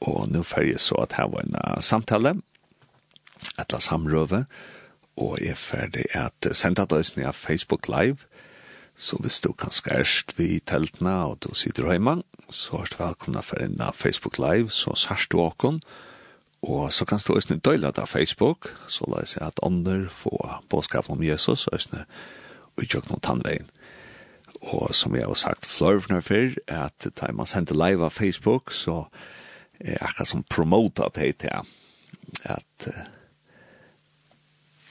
Og nå får jeg så at her var en samtale, et la samrøve, og jeg er ferdig at sende døysene av Facebook Live, så hvis du kan skærst vi teltene og du sitter hjemme, så er du velkomna for en Facebook Live, så sørst du åkken, og så kan du også døyle av Facebook, så la jeg si at ånder får bådskapen om Jesus, og også utgjøk noen tannveien. Og som jeg har sagt flere før, at da man sender live av Facebook, så er akkurat som promota det till at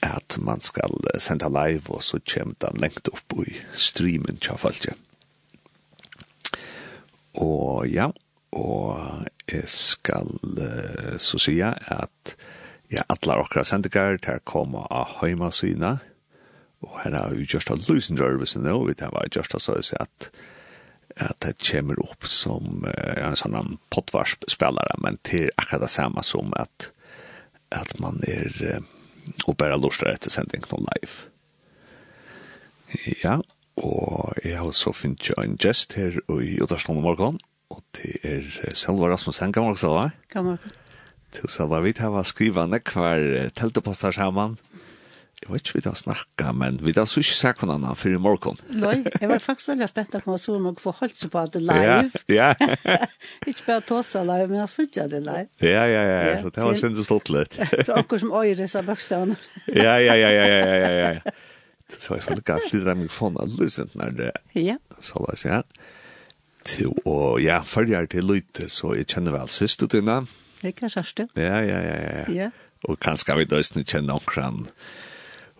at man skal sende live og så kommer den lengt opp i streamen til fallet. Og ja, och jag ska så säga at ja, alla okra sendikar å komme av hemma syna och här har vi just att lusen rörelsen nu, vi tar bare just att säga att att det kommer upp som uh, en sån potvarsspelare men till akkurat det samma som att att man är uh, och bara lustar efter sändning någon live. Ja, och jag har så fint ju en gest här i Utarstånd morgon och det är Selva Rasmussen, kan gammal också man Gammal. Till Selva, vi tar vad skriva nekvar teltepostar samman. Mm Jeg vet ikke vi da snakka, men vi har så ikke sagt henne annan for i morgen. Nei, jeg var faktisk veldig spent at man så nok for holdt seg på at det er live. Ja, ja. ikke bare tåsa live, men jeg synes ikke det er live. Ja, ja, ja, ja, så det var synd og stått litt. Det er akkurat som øyre sa bøkstavene. ja, ja, ja, ja, ja, ja, ja, ja. Så jeg følte galt litt av mikrofonen av lusent når det ja. så la oss, ja. Til, og ja, følger til lytte, så jeg kjenner vel sist, du, Dina. Det er kanskje Ja, ja, ja, ja. ja. Og kanskje vi døysene kjenner omkran.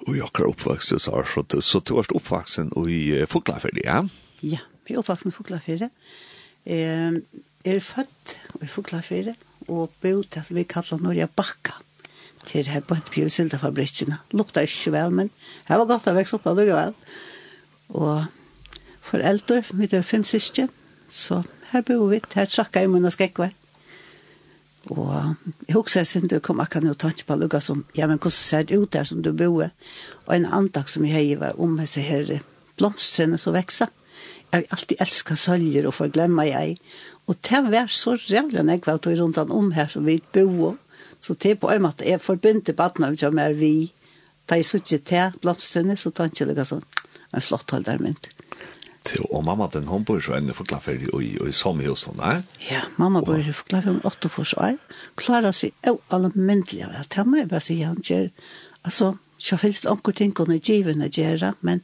Og jeg är oppvokst, så här så så du är uppvuxen i uh, Fuglaferie, ja? Ja, vi er uppvuxen i Fuglaferie. Eh, er født i Fuglafjellet, og bor til, att vi kaller Norge Bakka, til her på ett bjusildafabrikerna. Lukta ikke vel, men det var gott att växa upp av det Og for eldre, vi er fem syster, så her bor vi, här trackar jag mina skäckvar. Og jeg husker jeg siden du kom akkurat nå og tatt på lukka som, ja, men hvordan ser det ut der som du bor? Og en antak som jeg har var om disse her blomstrene som vekser. Jeg har alltid elsket sølger og forglemmer jeg. Og det var så rævlig når jeg var til rundt om her som vi bor. Så det er på en måte jeg forbindte badene av er vi. Da jeg så ikke til blomstrene, så tar jeg ikke lukka som, en flott holdermynd. Mm Og mamma den hon bor så ännu förklafferi och i i sommarhusen där. Ja, mamma bor i förklafferi om 8 års år. Klarar sig allmäntliga. Jag tar mig bara säga han gör alltså så finns det onkel ting kunde given att göra men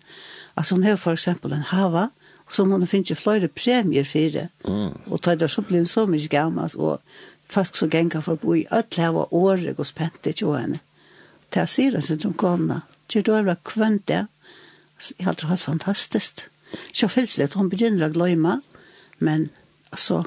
alltså hon har för exempel en hava som hon finns ju flera premier för det. Mm. Och tar det så blir så mycket gammal och fast så gänga för bo i öll hava år och spänt inte och henne. Det ser det som kommer. Det då är kvänt det. Jag tror det är fantastiskt. Så fylsligt, hon begynner å glömma. Men alltså,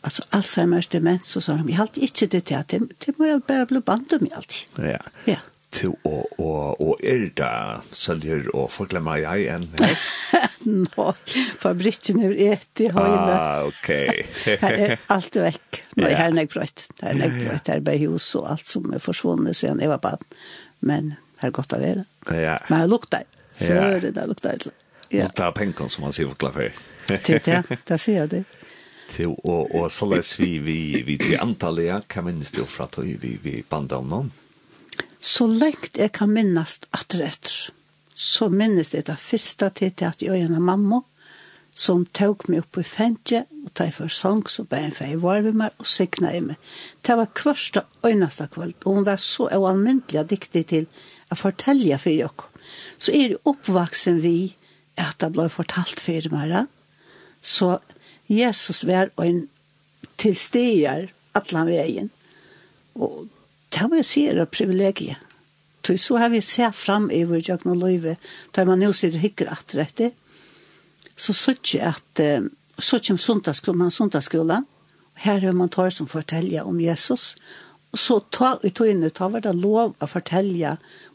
alltså Alzheimers demens och sånt. Jag har alltid inte det till att det, det må jag bara bli band om i allt. Ja. Ja. Til å, å, å det sølger og forglemme jeg enn her? Nå, fabrikken er et i høyne. Ah, ok. her er alt vekk. Nå, her er jeg brøyt. Her er jeg brøyt. Her er bare hus og alt som er forsvunnet siden jeg var bad. Men her er godt å være. Ja. Men her lukter. Så er det der lukter. Ja. Ja. Mot ta pengar som man ser på Til Det ja, det ser jag det. Til, og, og så läs vi vi vi till Antalya hva minnes du fra att vi vi bandet om noen? Så lengt jeg kan minnas att rätt. Så minnes jeg det det til till att jag och mamma som tok meg opp i fängelse och tog for sang, så ber jeg for jeg var med meg, og sikna signade meg. Det var kvörsta øyneste kveld, og hun var så oanmyndliga diktig til å fortelle for dere. Så er det oppvaksen vi at det ble fortalt for meg, så Jesus var en tilstiger atlan veien. Og det må jeg si er privilegiet. Så så har vi sett fram i vår jøkken og løyve, da man nå sitter hyggelig at rette, så så ikke at, så ikke om sundagsskolen, men sundagsskolen, her er man tar som forteller om Jesus, og så ta, i inn, ta var det lov å fortelle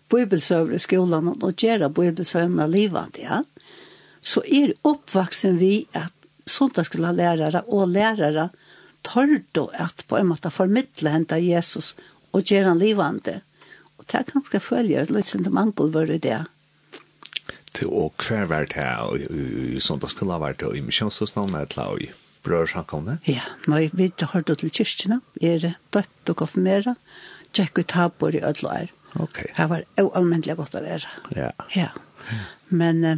bibelsøver i skolen, og gjøre bibelsøvene livet, ja. Mm så er oppvaksen vi at sundagsskola lærere og lærere tør då at på en måte formidle henta Jesus og gjøre han livende. Og det er ganske følger, litt som det mangel var i det. Til å hver var det her, i ha vært det, og i misjonshuslånet er det i brødsamkomne? Ja, nei, vi har det til kyrkene, er døpt og konfirmeret, tjekk ut tabor i ødlår. Ok. Det var allmennelig godt å være. Ja. Ja. Men Uh,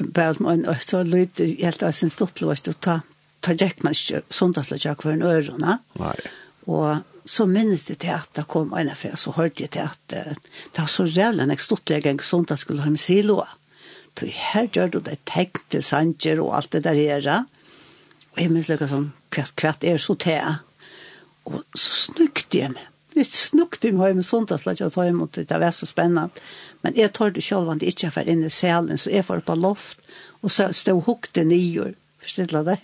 bare man så lyd helt av sin stort stortlåst og ta ta jack man søndagsløkja kvar en ørene. Nei. Og så minnes det til at det kom en affær, så hørte jeg til at det var så rævlig når jeg stod til en sånn skulle ha med siloa. Så her gjør du det tegn til sanger og alt det der her. Og jeg minns lukket som kvart er så til. Og så snukte jeg meg. Jeg snukte meg med sånn at jeg tar imot det. Det var så spennende. Men jeg tørde selv om det ikke var inne i selen, så jeg var på loft, og så stod hukte nyer, forstidla det.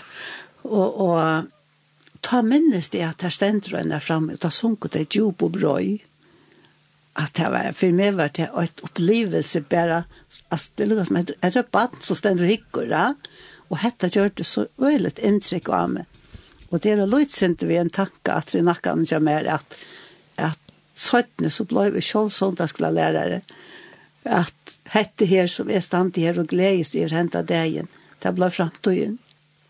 og, og ta minnes det at her stendte henne fremme, og da sunket det djup og brøy, at det var, for meg var det et opplevelse bare, altså det lukket som et, et rabatt som stendte hikker ja? og dette gjør det så øyelig inntrykk av meg. Og det er løytsint vi en tanke at det nakken kommer at søttene så ble vi selv søndagsskolelærere at hette her som er stand her og gledes i å hente dagen, det ble fremtøyen.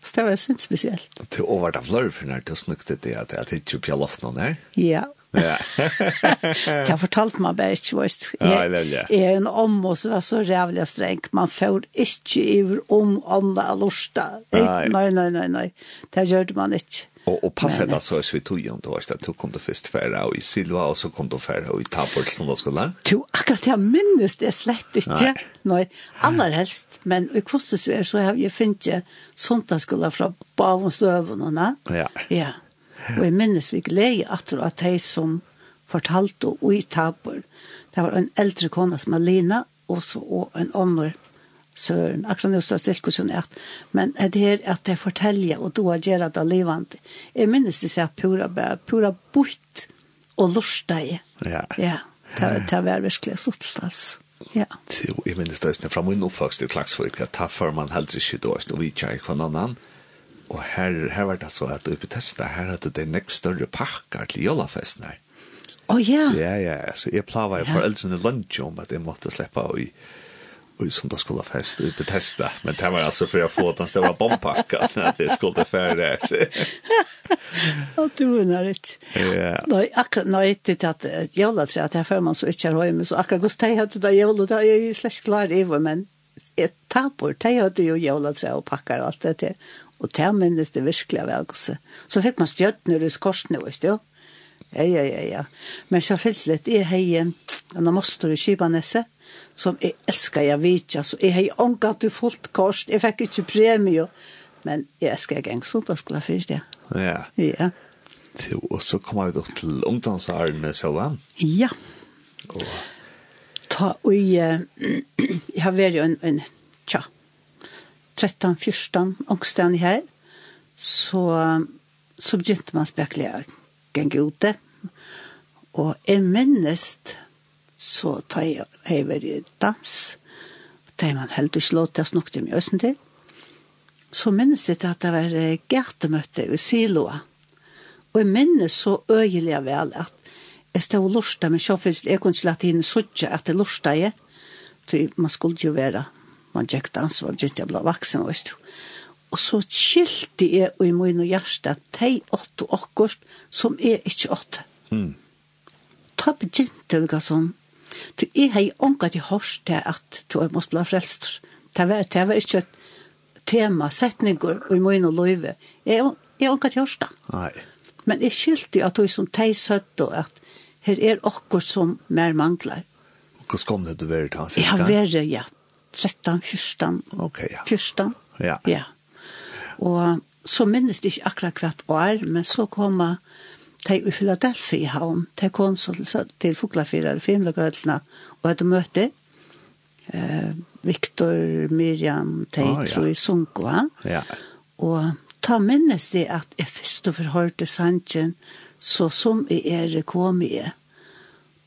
Så det var sint spesielt. Til over det flør for når du snukte det at det ikke ble lovt noen her? Ja. Ja. Jeg fortalte meg bare ikke, veist. ja. jeg er en om, og så var så rævlig streng. Man får ikke iver om ånda og lorsta. Nei, nei, nei, nei. Det gjør man ikke. Og, och passa det så er vi tog ju inte vart att kom til först färra og i Silva og så kom du färra og i Tabor til då skulle. Jo, akkurat jeg minnes det slett inte. nei, aller helst, men i kostar så är så har jag fint ju sånt skulle og bavonsövnorna. Ja. Ja. Og jeg minnes vi glede at att att de som fortalte og i Tabor. Det var en eldre kona som Alina og så og en annen søren, akkurat nå står stilt hvordan jeg men det her at jeg forteller, og du har gjør det levende. Jeg minnes det seg pura, pura bort og lortet. Ja. Ja, det, det var virkelig stort, altså. Ja. Jo, jeg minnes det er fra min oppvokst i Klagsfolk, at her før man heller ikke da, og vi tjener ikke noen annen. Og her, her var det så at oppe i Testa, her hadde det nekst større pakker til jolafesten her. Å oh, ja. Ja, ja, altså jeg plaver jeg ja. foreldrene lunch om at jeg måtte slippe å i i sundagskolafest fest i Bethesda, Men det var altså for jag få den det var at det skulle færre der. Og du var ikke. Ja. Nei, akkurat nej, det at jag lät sig at jeg føler man så ikke er hem så akkurat hvordan jag hadde det jag lät jeg är slash klar i vad men ett tapor det hade ju jag lät og pakker og alt det til, og det minnes det verkligen väl Så fikk man stjärtnor i skorsne vet du, Ja, ja, ja, ja. Men så finnes det, jeg hejer, han har måste moster i nässe, som jeg elsker jeg vet så jeg har ångat til fullt kors. jeg fikk ikke premie, men jeg elsker jeg gengst, da skulle jeg fyrt, det. Ja. Ja. Så, og så kommer vi opp til ungdomsarene selv, ja? Ja. Og... Ta, og jeg, jeg har vært jo en, en tja, 13-14 ångstene her, så, så begynte man spekler jeg gikk ute, og jeg minnes så tar jeg over i dans, og tar man helt ikke lov til å snakke til meg østen til. Så minnes jeg at det var gærtemøte i Siloa, og jeg minnes så øyelig vel at jeg stod og lortet men så finnes jeg kunne ikke lagt inn suttje at jeg lortet jeg, for man skulle jo være, man gikk dans, og jeg ble vaksen, og jeg Og så skilte jeg i min og hjerte at de åtte akkurat som er ikke åtte. Mm. Ta begynte det sånn, Du, er hei ikke til hørt til at du er måtte bli frelst. Det var, det var ikke et tema, setninger i min og løyve. Jeg er ikke til hørt da. Nei. Men jeg skilte at du som teg søtt og at her er okkur som mer mangler. Og hvordan kom det til å være da? Ja, være, ja. 13, 14. Ok, ja. 14. Ja. Ja. Og så minnes det ikke akkurat hvert år, men så kom jeg de i Philadelphia i havn, de kom så til, til Fuglafyrer, Fimlagrøtlene, og hadde møte, eh, Victor, Miriam, de oh, tror jeg sunko han. Ja. Og ta minnes det at jeg først og forhørte sangen, så som jeg er kom i.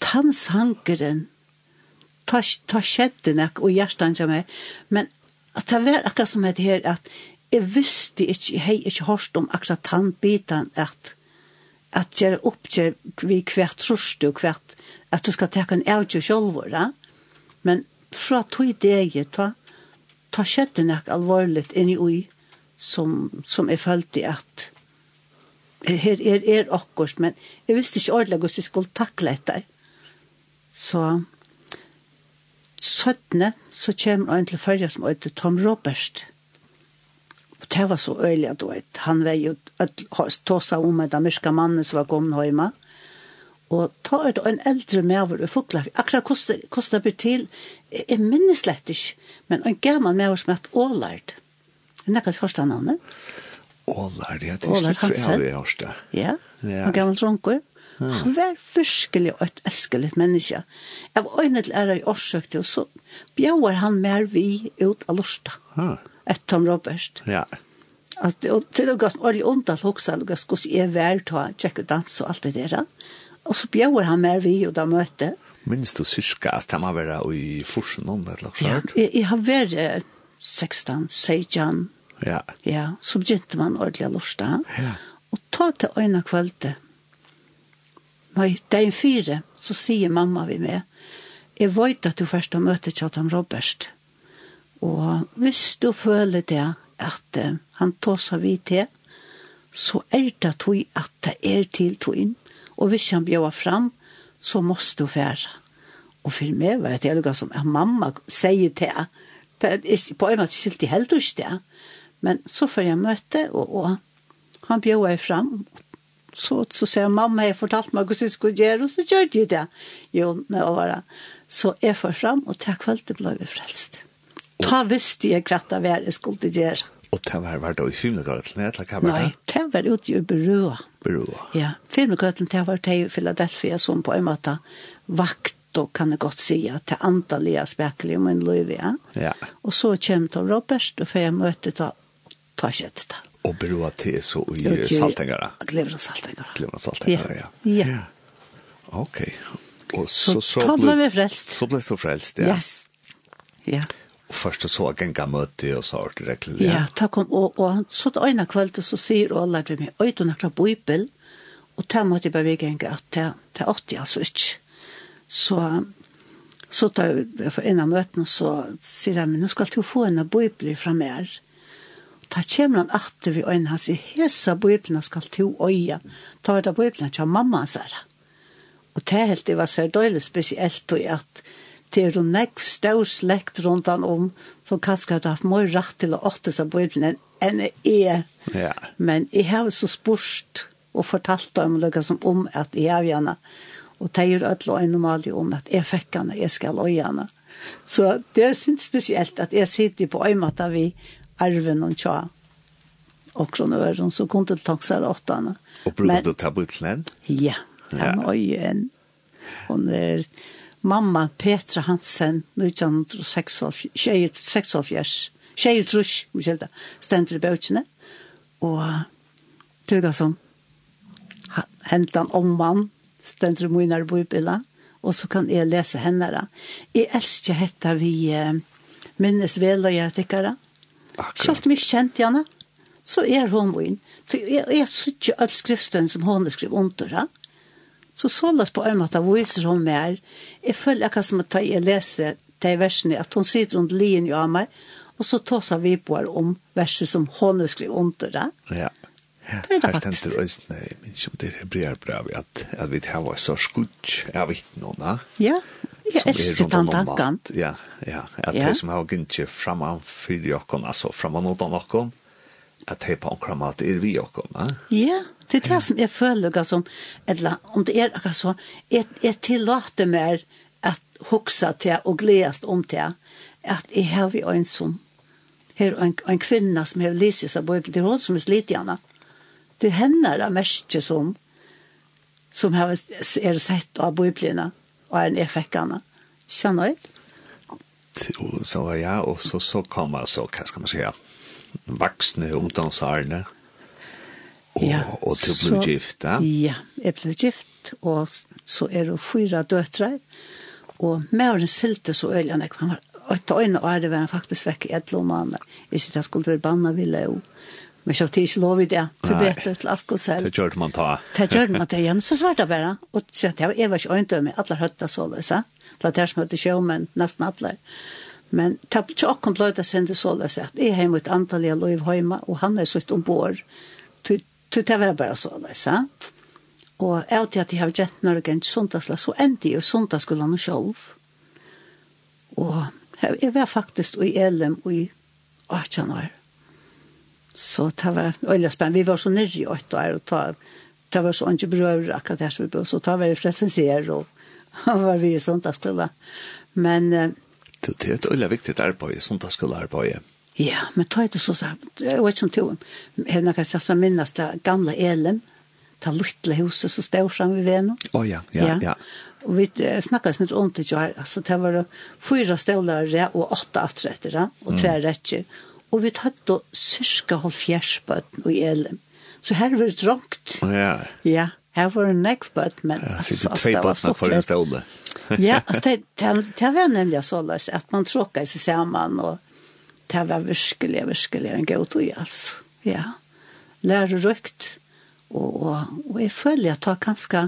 Tann sangeren, ta, ta skjedde nek, og hjertan kommer, men at det var akkurat som det her, at jeg visste ikke, jeg har ikke hørt om akkurat tannbitan, at at gjøre oppgjør vi hvert trus du, hvert at du skal ta en avgjør selv, da. Men fra tog deg, ta, ta skjedde nek alvorligt i ui, som, som jeg følte at her er, er akkurat, men jeg visste ikke ordentlig hvordan jeg skulle takle etter. Så søttene, så kommer han til førre som heter Tom Robert. Og det var så øyelig at vet, han var jo tåsa om et ameriska mannen som var kommet hjemme. Og ta ut en eldre medover og fukla, akkurat hvordan det blir til, jeg minnes slett ikke, men en gammel medover som heter Ålard. Jeg nekker ikke første navnet. Ålard, ja, det er Ålard Hansen. Jeg har det. Ja, en gammel dronker. Ja. Han var virkelig et elskelig menneske. Jeg var øynet ære i årsøkte, og så bjør han mer vi ut av lortet. Ja et Tom Robert. Ja. Att det till och med var ondt ont att huxa och jag skulle se väl ta checka dans och allt det där. Och så bjöd han med vi och där mötte. Minns du syska att han var i forsen om det eller så? Ja, jag har varit 16, 16. Ja. Ja, så begynte man ordentlig lorsta. Ja. Og ta til øyne kvalitet. Nei, det er en fire, så sier mamma vi med. Jeg vet at du først har møtet Kjartan Robert. Og hvis du føler det at uh, han seg vidt til, så er det tog at det er til tog inn. Og hvis han bjør fram, så måste du fære. Og for meg var det noe som at mamma sier til det. Er på en måte skilt i helt ikke det. Men så får jeg møte, og, og han bjør jeg fram. Så, så sier mamma, jeg fortalt meg hvordan jeg skulle gjøre, og så gjør de det. Jo, nå var det. Så jeg får fram, og til kveld det ble vi frelst. Ta visste jeg hva det var jeg skulle gjøre. Og det var vært i filmkøtlen, eller hva var det? Nei, det var ute i Berua. Berua. Ja, filmkøtlen, det var det i Philadelphia som på en måte vakt og kan jeg det gott säga till antaliga spekliga men Louis Ja. Og så kommer då Robert og får jeg møte ta ta kjøttet. där. Och beror till så i Saltengara. saltängarna. Glömmer Saltengara. Glömmer saltängarna. Saltengara, Ja. ja. Ok. Og Och så så, så ble vi frelst. Så ble så frelst, ja. Yes. Ja først så en møte og så har det rätt. Ja, takk om. Og, og så til øyne kveld, så säger alla till mig, "Oj, du nakra bibel." Och ta mot i at det, det er 80 altså ikke. Så så tar jeg for en av møtene, så säger han, nå skal du få en bøybel fra mer." Og da kommer han atter vi øyne, han sier, hesa bøyblina skal du øye. Ta var det bøyblina til mamma hans her. Og det er helt det var så døylig spesielt og at det er jo nekk stør slekt rundt han om, som kanskje hadde haft mye rett til å åtte seg på Bibelen enn jeg. Ja. Men jeg har så spørst og fortalt dem noe som om at jeg har gjerne, og det er jo alle øyne om at jeg fikk henne, jeg skal øye henne. Så det er sint spesielt at jeg sitter på øymatta vi arven og tja og kronøren, så kom det takser åttene. Og bruker du tabutlen? Ja, han øye en. Hun er mamma Petra Hansen, 1976, tjejer trus, uskylda, stender i bøtjene, og tuga som hentan om man, stender i munar bøybilla, og så kan jeg lese henne. Jeg elsker hetta vi eh, minnes vel og gjør Sjølt mye kjent gjerne, så er hun min. Jeg, jeg, jeg synes ikke all skriftstøyen som hun skriver under, ja. Så så sålas på en måte viser hun mer. Jeg føler akkurat som at jeg leser de versene, at hun sitter rundt linje av meg, og så tåsar vi på her om verset som hun har skrivet under det. Ja. Ja, det er det faktisk. Her stender øyne, jeg minns om det er hebreerbrev, at, at vi har vært så skudd av vittnene. Ja, jeg elsker den tanken. Ja, ja, at ja. de som har gint fremme for dere, altså fremme noen av at det på en kramat er vi också va? Ja, det er det som jag följer som eller om det er akkurat så, jeg, jeg tillater meg at huxa til og glädjas om til at jeg har vi en som her er en en kvinna som har lyst seg på, det er hun som er lite gärna. Det henne det mest som som har er sett av bibeln och en effektarna. Kjenner jeg? Och så ja og så så kommer så hva skal man säga? vaksne ungdomsarne. Og, ja, og du ble gift, ja? Ja, jeg ble gift, og så er det fyra døtre, og mæren silte så øljene, han ikke, han var åtte øyne og ære var han faktisk vekk i et lommene. Jeg sitte at skulle være banna ville, jo. men så tid ikke lov i det, for bedre til alt godt selv. Det gjør man ta. Det gjør man ta hjem, så svarte jeg bare. Og så jeg jeg var ikke øyne dømme, alle høtta så løs, ja? Det var der som høtte sjå, men nesten alle. Men tapp tjokken det sende så løs at jeg har mot antall jeg lov hjemme, og han er sutt ombord. Så det var bare så løs, ja. Og jeg til at jeg har gjett når jeg ikke sundagsla, så endte jeg sundagsskolen selv. Og jeg var faktisk i Elm i 18 år. Så det var veldig spennende. Vi var så nere i 8 år, og det var så ikke brøver akkurat her som vi bodde. så det var jeg fresensier, og var vi i sundagsskolen. Men det, det er et øyla viktig arbeid, sundagsskolearbeid. Ja, men ta det så sagt, jeg vet ikke om to, jeg har kan sagt minnes det gamle elen, ta luttele huset som stod fram ved venen. Å oh, ja, ja, ja. Og vi snakket litt om det, altså det var fyra stålare og åtta attrettere, og tve retter. Og vi tatt da cirka halv bøtten og elen. Så her var det drongt. Ja. Ja, her var det nekk men ja, altså, det var stålet ja, altså, det, det, det var nemlig så løs, at man tråkket seg sammen, og det var virkelig, virkelig en god tog altså. Ja, lærer røykt, og, og, og jeg føler at det er ganske,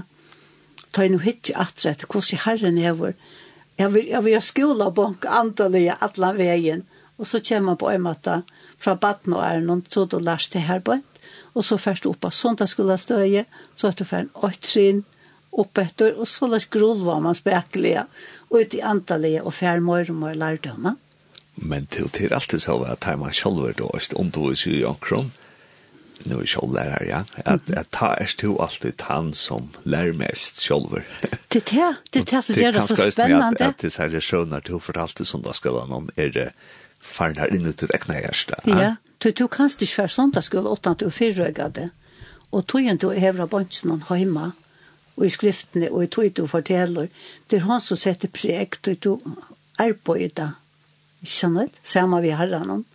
ta inn og hitta att rätt hur herren er vår Jeg jag vill jag vill skola bank antallet i alle veien, og så kommer man på en måte fra baden og er noen så då lärs til här på och så först upp på söndag skulle stöje så er det for en åttrinn, opp etter, og så lars grov var man spekelig, og ut i antallet og fjernmøyre og mor lærte man. Men til til alt det var at man selv var da, om du er i omkron, nu er selv lærer, ja, at, at ta er du alltid han som lærer mest selv. Det er det, det er det som gjør det så spennende. At, at det er det skjønner du fortalte søndagsskolen om, er det faren här inne till ekne hjerte. Ja, du, du kanst ikke være søndagsskolen åttan til å fyrrøyga det. Og tog en du hever av bønsen han og i skriftene og i tog du forteller. Det er han som setter preg til du arbeider. Ikke sant? Samme vi har han.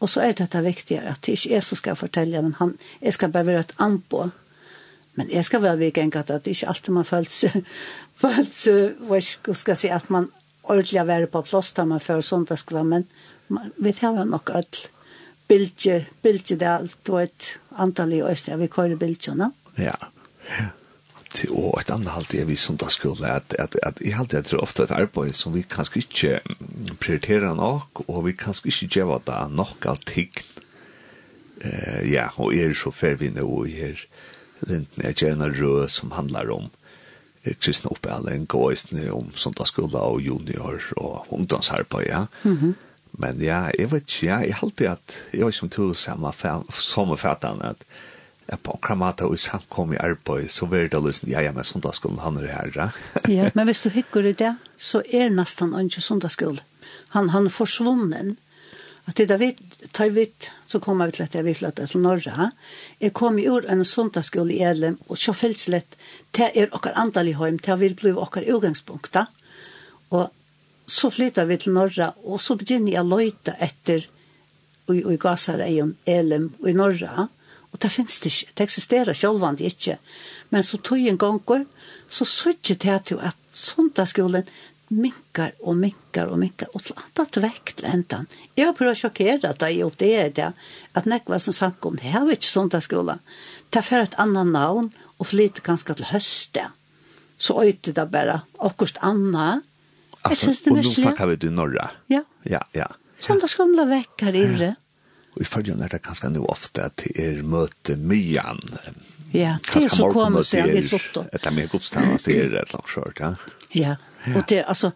Og så er dette viktigere, at det ikke er som skal fortelle, men han, jeg skal bare være et anpå. Men jeg skal være viktig at det ikke alltid man føler seg, føler seg, hva skal si, at man ordentlig har vært på plass da man før søndagskveld, men man, vi tar jo nok alt bildje, bildje det er alt, og et antall i Østja, vi kører bildjene. Ja, ja til og et annet halvt er vi som da skulle at, at, at jeg halvt er ofte et arbeid som vi kanskje ikke prioriterer nok og vi kanskje ikke gjør det nok av ting uh, ja, og er så fervinne og er linten er gjerne rød som handler om eh, kristne oppe alle en gåisne om som da skulle og junior og ungdomsarbeid ja. Mm -hmm. men ja, jeg vet ikke ja, jeg halte at jeg var som om to samme, samme fattene at Ja, på kramata og kom i arbeid, så var det liksom, ja, ja, men sundagsskolen han er her, ja. men hvis du hykker i det, så er nesten ikke sundagsskolen. Han, han er forsvunnen. At det er vi tar vidt, så kommer vi til at jeg vil flytte til Norge. Jeg kom i år en sundagsskole i Edlem, og så føles litt, det er akkurat andal i heim, det vil bli okkar utgangspunkta. Og så flyttar vi til Norge, og så begynner jeg å løyte etter, og i Gazareion, Elem, og i Norge, og Og det finnes det ikke, det eksisterer sjølvand ikke. Men så tog en gang går, så sørger det til at søndagsskolen minkar og minkar og minkar og til andat vekk til endan. Jeg har prøvd å sjokkere at jeg opp det er det, at nek var som sank om det her var ikke søndagsskolen. Det er for et annet navn og flyter ganske til høste. Så øyte det bare akkurat anna. Altså, og nå snakker vi til Norra. Ja. Ja, ja. Søndagsskolen ble vekk her i ja. Og i følgen er det ganske nå ofte at det er møte myan. Ja, det er så kommer det er flott. Det er mer godstannast, det er et langt skjørt, ja. Ja, og det, altså,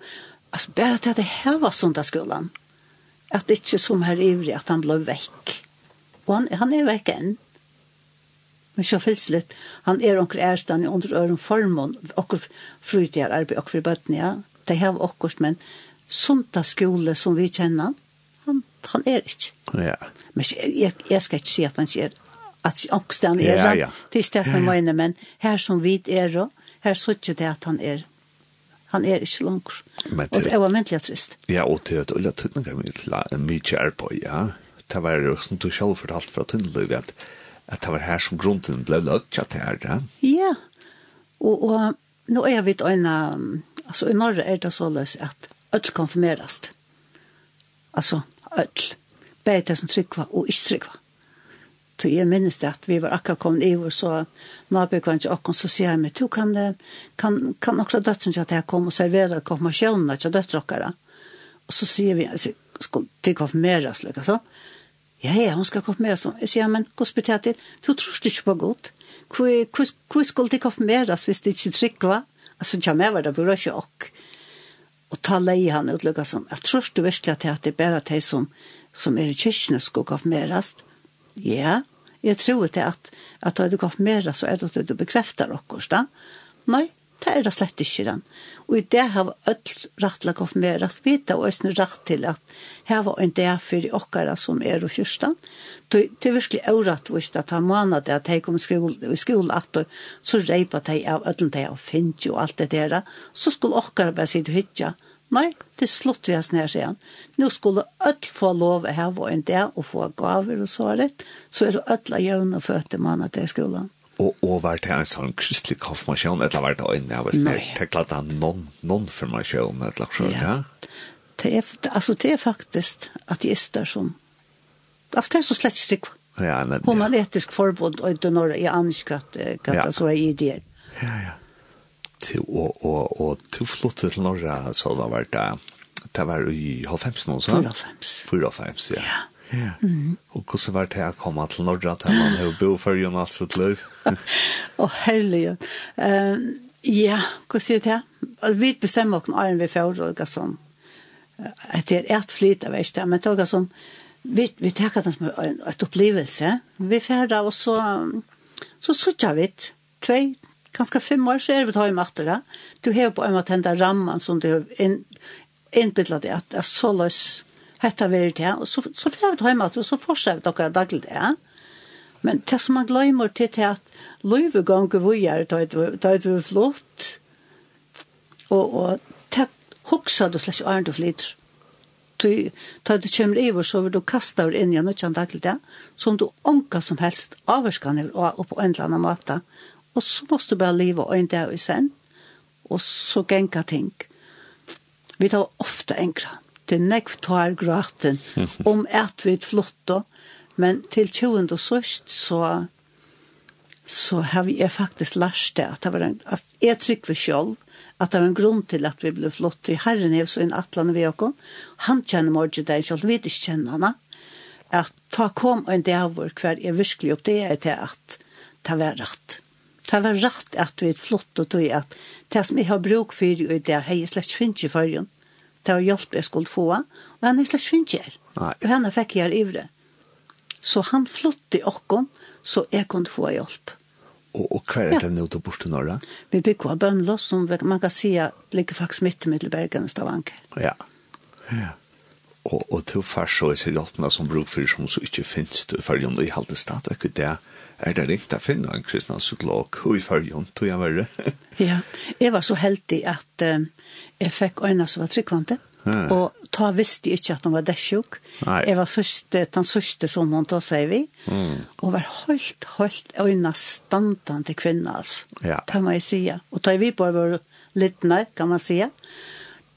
altså bare til at det her var sundagsskolen, at det ikke som her ivrig at han ble vekk. Og han, han er vekk enn. Men så fylls litt, han er onker ærstand i under øren formån, okker frutgjær arbeid, okker bøtten, ja. Det her var okkert, men sundagsskole som vi kjenner han, han er ikke. Ja. Men jeg, jeg skal ikke si at han sier at ångsten er ja, ja. det er det jeg mener, men her som vi er, her så ikke det at han er han er ikke langt. Men det, og det var vantelig trist. Ja, og til at Ulla øyne tøtninger mye kjær på, ja. Det var jo som du selv fortalte fra Tøndeløy, at, at det var her som grunnen ble løtt, at det er det. Ja, og, og nå er vi et øyne, altså i Norge er det så løs at alt konfirmeres. Altså, öll, bare det som tryggva og ikke tryggva. Så jeg minnes det at vi var akkurat kommet i og så nabøk var ikke akkurat, så sier jeg meg, du kan, kan, kan akkurat døtten til at jeg kom og serverer konfirmasjonen til døtteren. Og så sier vi, altså, skal til konfirmere slik, altså. Ja, ja, hun skal konfirmere slik. Jeg sier, men hvordan blir det til? Du tror ikke på godt. Hvor skulle til konfirmeres hvis det ikke trykker, trykva? Altså, ikke men var det bra ikke akkurat Og ta leie han utløkka som, jeg tror du virkelig at det er bare de som, som er i kyrkene skal konfirmerast. Ja, jeg tror det at, at du konfirmerast så er det at du bekrefter okkurs, da. Nei, Det er det slett ikke den. Og i det har ødel rett til å konfirmere oss vite, og østene rett til at her var en del for de åkere som er og fyrsten. Det er virkelig året hvis det tar måned til at de kommer i skolen at så reiper de av ødelen de og finner og alt det der. Så skulle åkere bare si til hytja. Nei, det er slutt vi har snær igjen. Nå skulle ødel få lov å ha en del og få gaver og så rett. Så er det ødel av jøvn og føtte måned til skolen og og vart det en sånn kristelig konfirmasjon eller vart det en jeg vet ikke det klart han non non konfirmasjon eller så ja. det er altså det er faktisk at det er som altså det er så slett ikke ja men hon har etisk forbund og det når jeg anskatt katta så er ideer ja ja. Til og og og til flotte til Norge så var det det var i 90 nå så? 95 95 ja, ja. Ja. Og hvordan var det å komme til Norge til man har bo for jo alt sitt liv? Å, herlig. ja, hva sier det? Vi bestemmer oss når vi får og sånn. Det er et flyt av verste, men det er sånn, vi, vi tenker det som et opplevelse. Vi får det, og så, så sørger vi tve, kanskje fem år, så er vi tar i matte da. Du har på en måte den rammen som du har innbyttet det, at det er så løs hetta veri det, og så, så fer vi heima, og så fortsetter dere daglig det. Men det som man glemmer til det at løyveganger vi er, da er vi flott, og, og det hoksa du slags arnt du flyter. Du, da du kommer iver, så vil du kasta over inn i en utkjent daglig det, som du onka som helst avvarskan og på en eller annen måte. Og så måste du bare leva og en dag i sen, og så genka ting. Vi tar ofte enkla. Mm gråte, nekv tar gråten, om at vi flotto. Men til 20 og sørst så, så har vi er faktisk lært det, at, det var en, at jeg trykker vi selv, at det var en grunn til at vi ble flott i Herren er så en atlande vi åkken. Han kjenner morgen deg selv, vi ikke kjenner henne. At ta kom en dag hvor hver er virkelig opp det er til at det var rett. Det var rett at vi er flott og tog at det som jeg har bruk for i det, har jeg slett finnes i forrige det var hjelp jeg skulle få, og han er slags finnkjær. Og henne fikk jeg i det. Så han flott i åkken, så jeg kunne få hjelp. Og, og hva er det nå til bort til Norge? Vi bygger av Bønlås, som man kan si ligger faktisk midt i Middelbergen og Stavanger. Ja, ja. Og, og til først så er det hjelpene som brukfører som så ikke finnes til følgen, og i halte stadigvæk det er det ringt å finne en kristne psykolog og i fargen, tror jeg verre. ja, jeg var så heldig at um, jeg fikk øyne som var tryggvante, ja. og ta visste jeg ikke at hun var dessjuk. Jeg var sørste, den sørste som hun da, sier vi, mm. og var helt, helt øyne standan til kvinner, altså. Ja. Det må jeg si. Og da vi bare var litt nær, kan man si,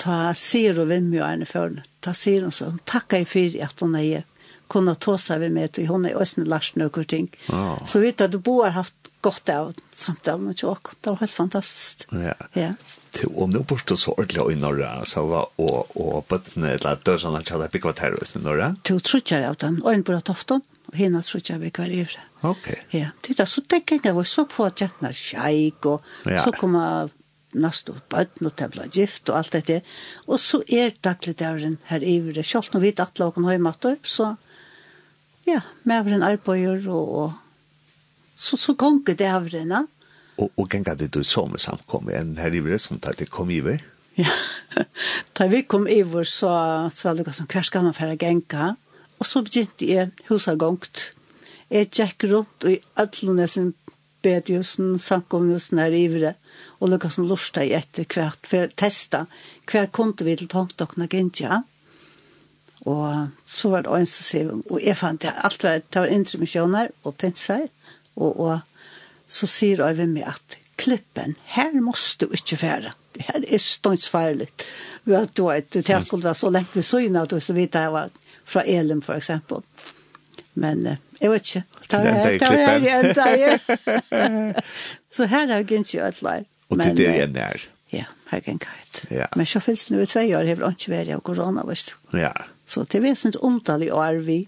ta sier hun hvem jo er henne før, ta sier hun så, Takk jeg for at hun er kunna ta vi med till hon är ösn last några ting. Oh. Så vet att du bo har haft gott av samtal med jag. Det var helt fantastiskt. Ja. Ja. Till och nu borsta så ordla i norra så var och och botten eller dörrarna så där big hotel i norra. Till trutchar av dem och en på tofton och hinna trutchar vi kvar i. Okej. Ja. Det Titta så tänker jag var så få att jätna shake och så kommer og bøtten og tevla gift og alt dette. Og så er daglig døren her i det. Selv når vi dattler og kan ha så Ja, med maveren arbeider og, og så, så gonger det av den. Og, og ganger det du så med samkommet enn her i som tar det kom iver? Ja, da vi kom iver så, så var det noe som hver skal man fære genga. Og så begynte jeg huset gongt. Jeg gikk rundt i alle sin bedjusen, samkommusen her i vire og lukka som lusta i etter hvert, for å testa, hver kunde vi til tomtokna gintja. Og så var det en som sier, og jeg fant det, alt var, det var intermisjoner og pinser, og, og så sier jeg ved meg at klippen, her måste du ikke fære. Det her er ståndsfarlig. Vi har då et det skulle vara så länge vi såg när och så vidt jeg var fra Elim for eksempel. Men eh, jag vet inte. Tar jag tar jag ända Så här har jag inte gjort lär. Och det är en där. Ja, här kan kajt. Ja. Men så finnes det nu två år har ikke varit av korona, corona, visst. Ja. Så det er sånt omtal i år vi.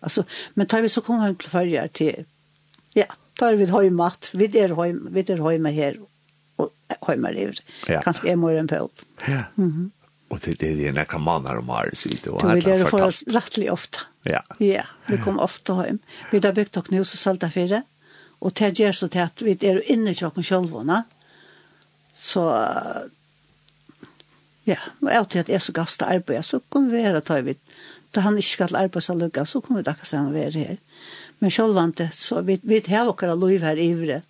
Alltså, men tar vi så kommer hem till førje till, ja, tar vi hemmat, vi er hem, vi er hemma här och hemma där. Ja. Kanske är mer en på. Ja. Mhm. Mm och det är ju några månader om året så det Du vil fantastiskt. Det oss rettelig ofta. Ja. Ja, vi kom ofta hem. Vi har byggt och nu så salta för det. Och det gjør så til at vi er inne i köken själva. Så Ja, og jeg til at jeg så gavst arbeid, så kom vi her og tog vidt. Da han ikke skal arbeid så lukka, så kom vi da ikke sammen være her. Men selv vant det, så vi, vi har akkurat lov her ivre,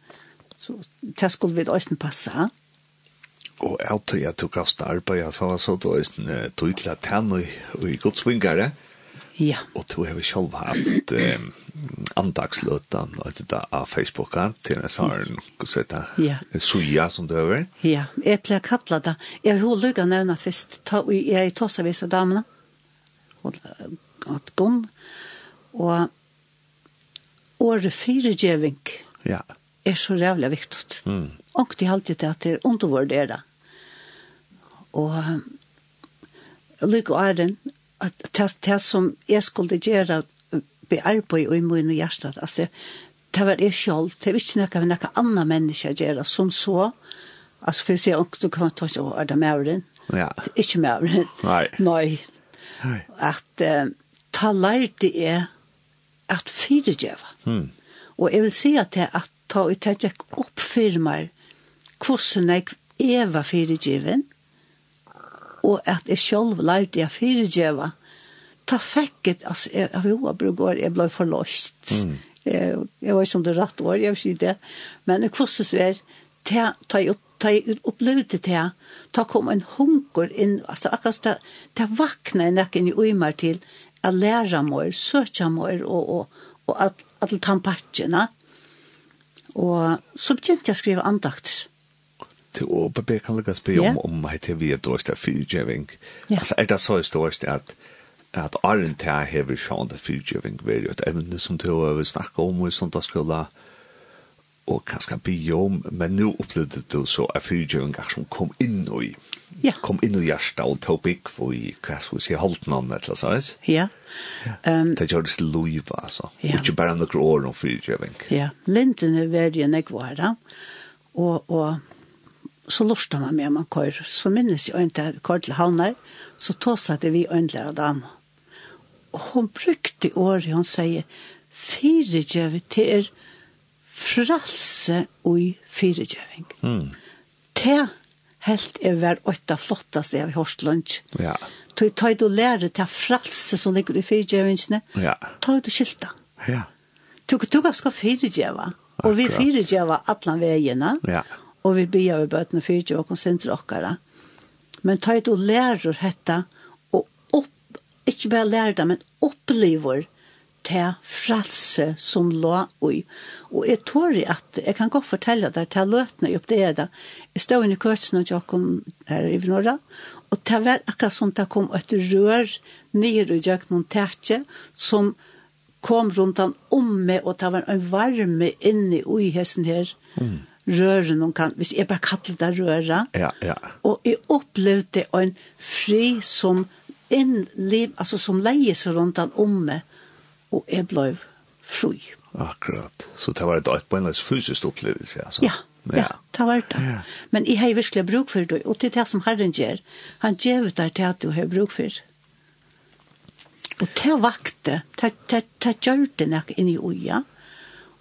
så det skulle vi også passe. Og jeg til at jeg tog gavs til arbeid, så var så da også tog til at han og i godsvingare, ja Ja. Och då har vi selv haft eh, andagslötan och det där av Facebook til en sånn, hva sier det, Ja. suja som det över. Ja, jeg pleier å kalle det. Jag vill lugga nämna først. Ta, jeg er i tossa av damerna. Och att gång. Og året fyregeving. Ja. er så rævlig viktig. Mm. Og de är alltid att det är undervärderat. Och lykke og æren, at det, det som jeg skulle gjøre be arbeid og i min hjerte, altså det, det var jeg selv, det var ikke noe med noen annen menneske gjøre som så, altså for å si, du kan ta seg, er det mævren? Ja. Det er ikke mævren. Nei. Nei. Nei. At uh, ta lærte er at fyregjøve. Mm. Og jeg vil si at det at ta ut det jeg oppfirmer hvordan jeg er var fyregjøven, og at jeg selv lærte jeg fyrdjeva, ta fekket, altså, jeg, jeg jeg, jeg, jeg ble forlåst. Mm. Jeg, jeg var som det rett år, jeg vil si det. Men jeg så er, ta, ta jeg opp ta jeg opplevde det ta kom en hunker inn, altså akkurat ta, ta vakna en nekken i uimer til, a læra meg, søtja meg, og, og, og at, at tampatsjene. Og så begynte jeg å skrive andakter. Mm til å bebeka lukka spri om om heit vi er dårst av fyrtjøving. Altså er det så stårst at at Arjen Thea hever sjående fyrtjøving jo et evne som du har snakke om i sånt da skulle og kanskje bygge om, men nå opplevde du så at fyrtjøving som kom inn i Ja. Kom inn i hjertet og tog bygg for i, hva skal vi si, holdt navnet eller annet, ikke? Ja. Um, det gjør det til loiva, altså. Ja. Ikke bare noen år om fyrtjøving. Ja, Linden er veldig enn jeg var da, og, og så lortet man med om man kører. Så minnes jeg en til kører til havner, så tåsade vi en av dem. Og hun brukte året, hun sier, firegjøving til er fralse og firegjøving. Mm. Det helt er hver åtta flottast jeg har hørt lunsj. Ja. Tøy, tøy du lærer til fralse som ligger i firegjøvingene, ja. tøy du skilta. Ja. Du, du skal fyregjøve, og vi fyregjøve alle veiene. Ja og vi bia vi bøtene fyrtje og konsentrer okkara. Men ta et og lærer hetta, og opp, ikke bare lærer det, men opplever til fralse som lå ui. Og jeg tror at, jeg kan godt fortelle deg, til løtene opp det er det, jeg stod inn i kursen og jokken her i Norra, og det var akkurat sånn det kom et rør nere i jøkken og tætje, som kom rundt han om meg, og det var en varme inne i hessen her, mm røre noen kan, hvis jeg bare kaller det røre. Ja, ja. Og jeg opplevde en fri som en liv, altså som leier seg rundt han omme, og jeg ble fri. Akkurat. Så det var et et på en løs fysisk opplevelse, altså. Ja, ja, ja det var det. Ja. Men jeg har virkelig bruk for det, og til det som Herren gjør. Han gjør det til at du har bruk for det. Og til vakte, til gjør det nok inn i uja. Mm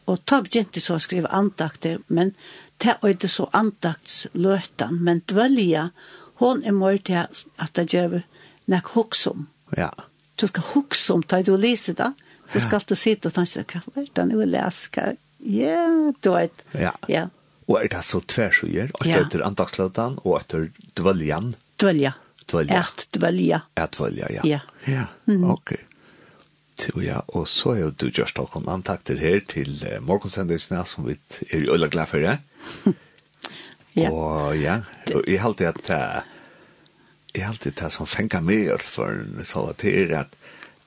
Og ta begynte så å skrive andakter, men ta øyde så andaktsløten, men dvølja, hon er mer til at det gjør nek hoksom. Ja. Du skal hoksom, ta du lyser da, så skal du sitte og tenke, hva er det nå jeg leser? Ja, du vet. Ja. ja. Og er det så tversøyer, at ja. etter andagsløtan og etter dvøljan? Dvølja. Dvølja. Ert dvølja. Ert dvølja, ja. Ja. Ja, ok. Jo ja, og så er jo du gjørst noen antakter her til uh, morgonsendelsene som vi er jo øyla glad for det. ja. Og ja, og jeg halte at uh, jeg halte det som fenger meg for en sånn at det at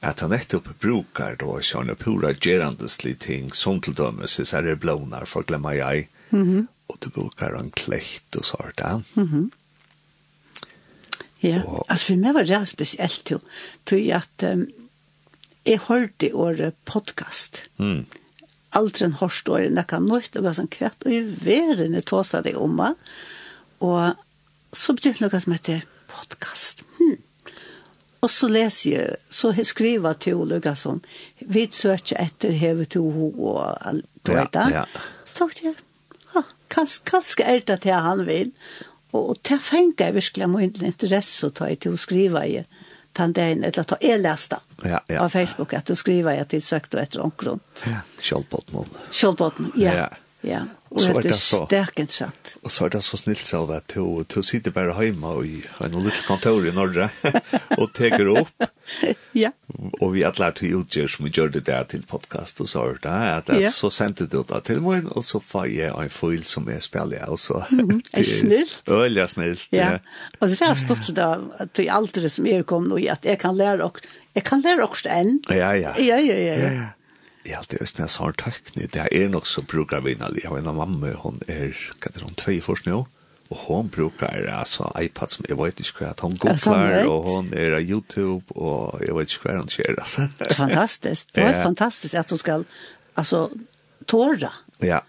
at han nettopp brukar då sånne pura gerandeslige ting som til dømes hvis er det blånar for glemmer jeg mm -hmm. og du brukar en klekt og sånt ja. Mm -hmm. Ja, og, altså for meg var det spesielt jo, tog at um, jeg hørte året podcast. Mm. Aldri en hørst året nekka nøyt og sånn kvett, og i verden jeg tåsa det om meg. Og så begynte noe som heter podcast. Hmm. Og så leser jeg, så jeg skriver til Olga som, vi søker etter hevet til ho og alt vet det. Ja, ja. Så tok jeg, ja, kanskje, kanskje er det til han vil. Og, og til fengt jeg virkelig min interesse å ta i til å skrive i den dagen, eller ta jeg leste det ja, ja. av Facebook at du skriver at det søkte etter omkron. Ja, Kjolbotnån. Kjolbotnån, ja. ja. ja. Og så er det så sterkent sant. Og så er det så snilt selv at du, du sitter bare hjemme og i en liten kontor i Norge og teker opp. ja. Og vi alle er til utgjør som vi gjør det der til podcast og så er det at, at ja. så sendte du det til meg og så får jeg en foil som jeg spiller og så. Mm, er snilt. Øyelig snilt. Ja. Og det er stått da til alt det som er kommet og at jeg kan lære og jeg kan lære også enn. Ja, ja. Ja, ja, ja. ja. ja. Jeg har alltid østene sånn tøkne. Det er nok så bruker vi innan. Jeg har en av mamma, hun er, hva er det, hun, tvei først nå? Og hun bruker altså, iPad som jeg vet ikke hva, hun googler, og hun er av YouTube, og jeg vet ikke hva hun skjer. Altså. Det er fantastisk. Det er ja. fantastisk at hun skal altså, tåra. Ja.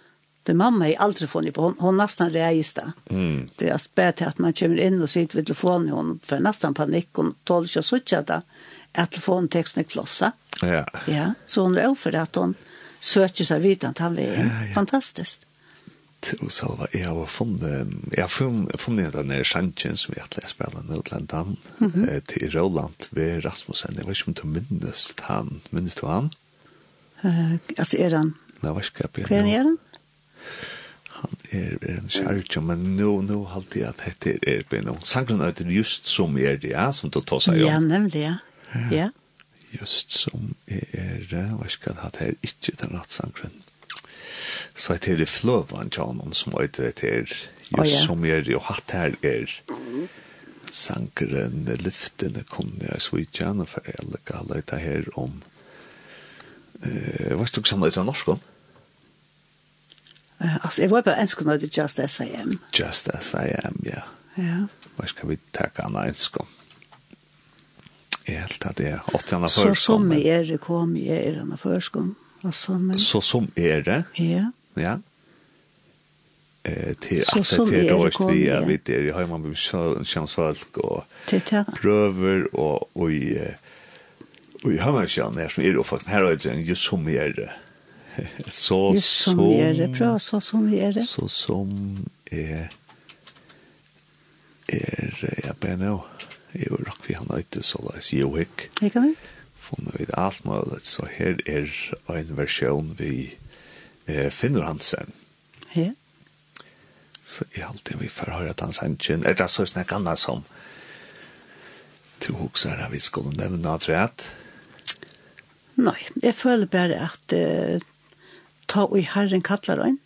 Det mamma är aldri får ni på hon, hon nästan register. Mm. Det är spät at man kommer inn og sitter ved telefonen hon får nästan panikk, hon tåler ikke å sitte det at telefonteksten er klossa. Ja. Ja, så hon er för att hon söker sig vid att han ja, ja. fantastiskt. Och så jeg har funnet, jeg har funnet funnit den här sjanken som jag har spela i Nordlandan mm -hmm. till Roland vid Rasmussen. Jeg vet ikke om du minnes han. Minnes du han? Uh, altså, är han? Nej, vad ska jag Vem er han? han er, er en kjærkje, men nå, nå halte jeg at dette er, er, er, er, er, er, er, er, er, er, er, er, er, er, Ja, er, er, Ja. Just som er, hva skal jeg ha, det er ikke den rattsangren. Så jeg det er fløven John, som er det her, just som er og hatt her er sangren, lyftene kunne jeg i Svitjan, og for jeg lukker alle dette her om, eh, hva skal du samle ut av norsk om? Uh, altså, jeg var bare enskon och det just as I am. Just as I am, ja. Ja. Hva skal vi tacka en enskon? Jeg helt at det er åttende førskånd. Så som men... er det kom i er denne førskånd. Så som er det? Ja. Ja. Eh, til at det er det vi er vidt er i heimann med kjønnsfolk og prøver og i Og jeg har meg her som er det faktisk, her er det en just som er det. Så som er det, Prøv så som er det. Så som er, er, jeg bare nå. Jeg var rakk vi han nøyte så la oss jo hikk. Ikke det? Funnet vi alt mulig, så her er en versjon vi eh, finner Hansen. Ja. Så jeg alltid vi får høre at han sannsyn, er det så snakk annet som to hokser vi skulle nevne at rett? Nei, jeg føler bare at eh, ta og i herren kattler han,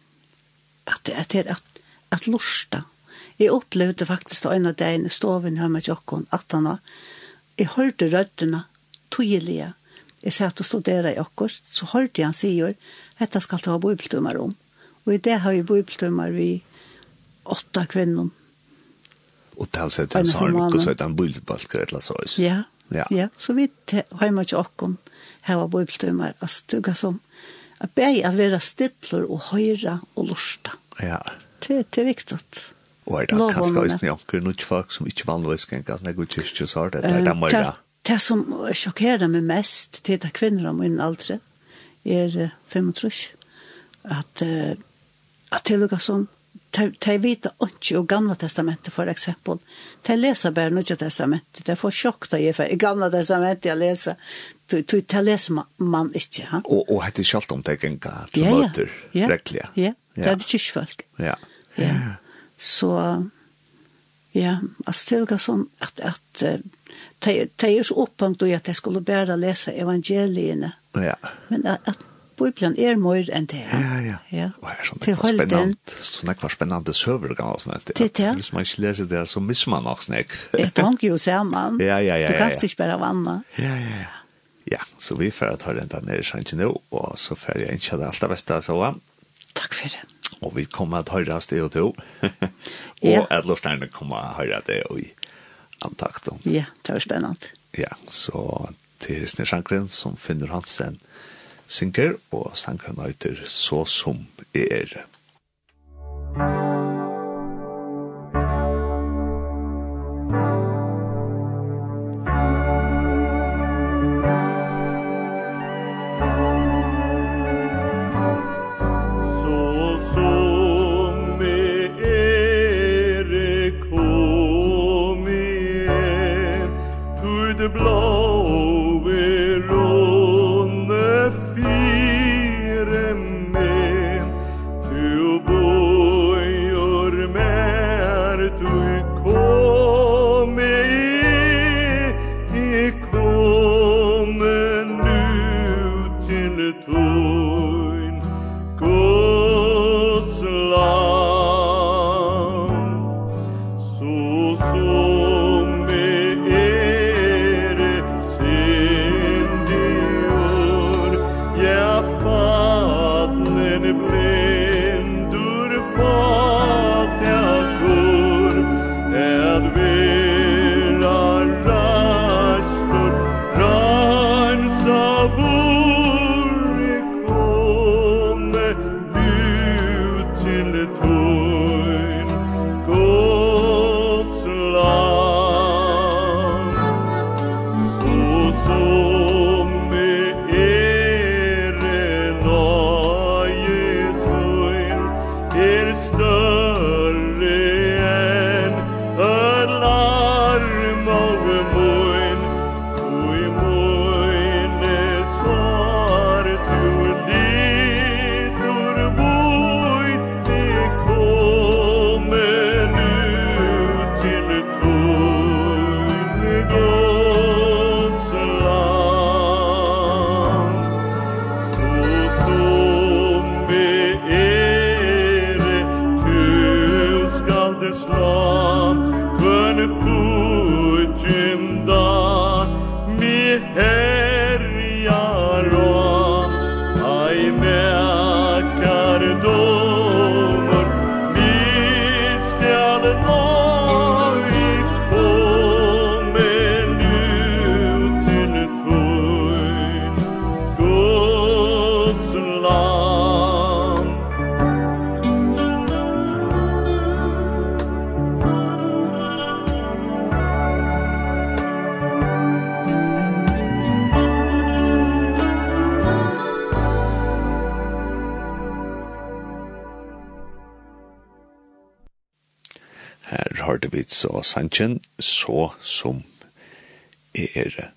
at det er at, at, at lusta, Jeg opplevde faktisk det ene dagen i stoven her med jokken, at han jeg hørte røddene tydelig. Jeg satt og studerte i okkurs, så hørte jeg han sier, dette skal ta bibeltummer om. Og i det har vi bibeltummer vi åtta kvinnor. Og det har sett en sarm, og så heter han eller så. Ja, ja. ja. så vi har med jokken her var bibeltummer, altså tugga som, at be er være stidler og høyre og lusta. Ja. Det, det er viktig. Og er det kanskje også noen nødt folk som ikke vanligvis kan ganske noe kyrkje, så er det der de må gjøre. Det som sjokkerer meg mest til det kvinner om min aldre, er 35, at, uh, at det er noe sånn, de vet ikke om gamla testamentet for eksempel. De leser bare nødja testamentet. De får sjokk da jeg får, i gamla testamentet jeg leser. De leser man ikke. Ha? Og, og hette kjalt om det genga til møter, ja, ja. Ja, ja. Det er det kyrkfolk. Ja. ja. Så ja, altså det var sånn at, at det er så opphengt at jeg skulle bare lese evangeliene. Ja. Men at, at Bibelen er mer enn det. Ja, ja. ja. Og det er sånn det var spennende, sånn det var spennende søver, kan man smette. Det er det. Hvis man ikke leser det, så misser man nok snakk. det tanker jo sammen. Ja, ja, ja. Du kan ikke bare vanne. Ja, ja, ja. Ja, så vi får ta den der nere sannsyn nå, og så får jeg ikke det alt det beste, så. Takk for det og vi kommer att höra det och to. och at luftarna kommer att höra det och i antakten. Ja, det var spännande. Ja, så det är Snedsjankren som finner hans en synker, og sangren heter Så som er. Lord. sanchen så som er.